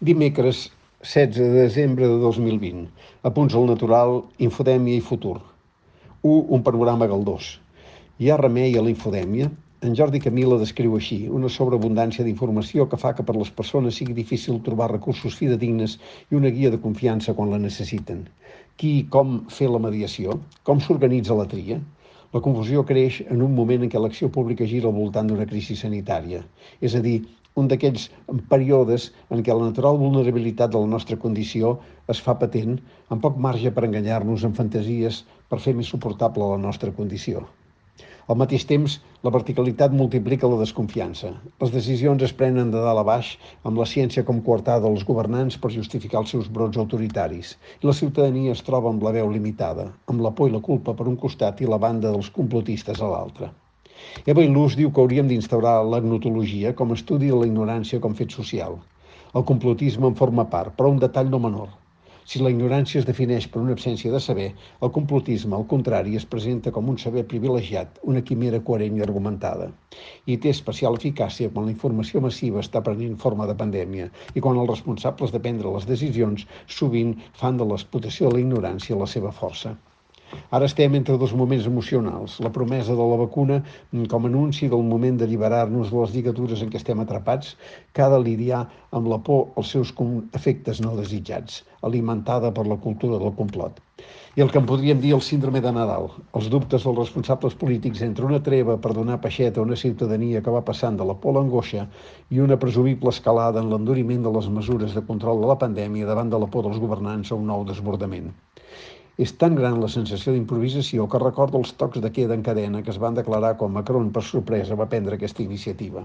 Dimecres 16 de desembre de 2020. Apunts al natural, infodèmia i futur. 1. Un panorama galdós. Hi ha remei a la infodèmia? En Jordi Camila descriu així una sobreabundància d'informació que fa que per les persones sigui difícil trobar recursos fidedignes i una guia de confiança quan la necessiten. Qui i com fer la mediació? Com s'organitza la tria? La confusió creix en un moment en què l'acció pública gira al voltant d'una crisi sanitària. És a dir, un d'aquells períodes en què la natural vulnerabilitat de la nostra condició es fa patent, amb poc marge per enganyar-nos en fantasies per fer més suportable la nostra condició. Al mateix temps, la verticalitat multiplica la desconfiança. Les decisions es prenen de dalt a baix, amb la ciència com coartada dels governants per justificar els seus brots autoritaris. I la ciutadania es troba amb la veu limitada, amb la por i la culpa per un costat i la banda dels complotistes a l'altre. Eva Ilús diu que hauríem d'instaurar l'agnotologia com a estudi de la ignorància com fet social. El complotisme en forma part, però un detall no menor. Si la ignorància es defineix per una absència de saber, el complotisme, al contrari, es presenta com un saber privilegiat, una quimera coherent i argumentada. I té especial eficàcia quan la informació massiva està prenent forma de pandèmia i quan els responsables de prendre les decisions sovint fan de l'explotació de la ignorància la seva força. Ara estem entre dos moments emocionals. La promesa de la vacuna com a anunci del moment d'alliberar-nos de les lligatures en què estem atrapats, que ha de lidiar amb la por als seus efectes no desitjats, alimentada per la cultura del complot. I el que en podríem dir el síndrome de Nadal, els dubtes dels responsables polítics entre una treva per donar peixeta a una ciutadania que va passant de la por a l'angoixa i una presumible escalada en l'enduriment de les mesures de control de la pandèmia davant de la por dels governants a un nou desbordament. És tan gran la sensació d'improvisació que recorda els tocs de queda en cadena que es van declarar quan Macron, per sorpresa, va prendre aquesta iniciativa.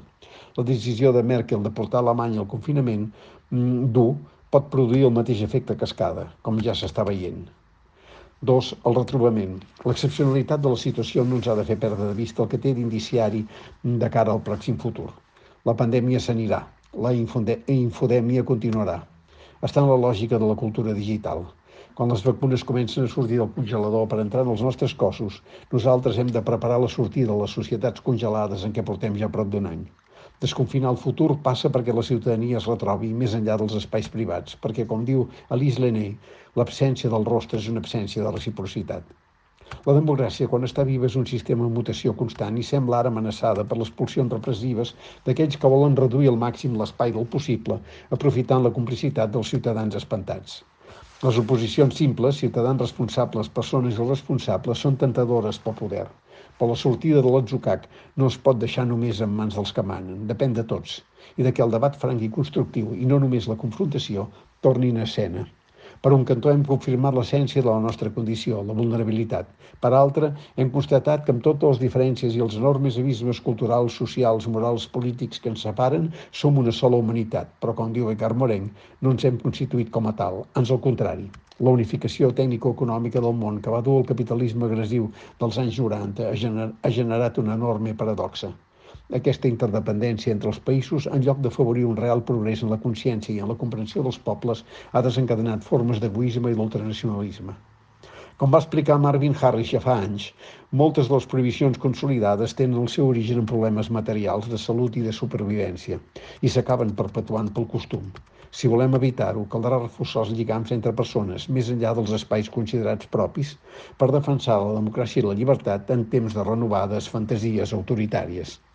La decisió de Merkel de portar Alemanya al confinament mm, dur pot produir el mateix efecte cascada, com ja s'està veient. Dos, el retrobament. L'excepcionalitat de la situació no ens ha de fer perdre de vista el que té d'indiciari de cara al pròxim futur. La pandèmia s'anirà, la infodèmia continuarà. Està en la lògica de la cultura digital. Quan les vacunes comencen a sortir del congelador per entrar en els nostres cossos, nosaltres hem de preparar la sortida de les societats congelades en què portem ja prop d'un any. Desconfinar el futur passa perquè la ciutadania es retrobi més enllà dels espais privats, perquè, com diu Alice Lenné, l'absència del rostre és una absència de reciprocitat. La democràcia, quan està viva, és un sistema de mutació constant i sembla ara amenaçada per les pulsions repressives d'aquells que volen reduir al màxim l'espai del possible, aprofitant la complicitat dels ciutadans espantats. Les oposicions simples, ciutadans responsables, persones irresponsables, són tentadores pel poder. Però la sortida de l'atzucac no es pot deixar només en mans dels que manen, depèn de tots, i de que el debat franc i constructiu, i no només la confrontació, tornin a escena. Per un cantó hem confirmat l'essència de la nostra condició, la vulnerabilitat. Per altre, hem constatat que amb totes les diferències i els enormes abismes culturals, socials, morals, polítics que ens separen, som una sola humanitat. Però, com diu Ricard Moreng, no ens hem constituït com a tal, ans al contrari. La unificació tècnico-econòmica del món que va dur el capitalisme agressiu dels anys 90 ha, gener ha generat una enorme paradoxa. Aquesta interdependència entre els països, en lloc d'afavorir un real progrés en la consciència i en la comprensió dels pobles, ha desencadenat formes d'egoisme i d'ultranacionalisme. Com va explicar Marvin Harris ja fa anys, moltes de les prohibicions consolidades tenen el seu origen en problemes materials de salut i de supervivència i s'acaben perpetuant pel costum. Si volem evitar-ho, caldrà reforçar els lligams entre persones, més enllà dels espais considerats propis, per defensar la democràcia i la llibertat en temps de renovades fantasies autoritàries.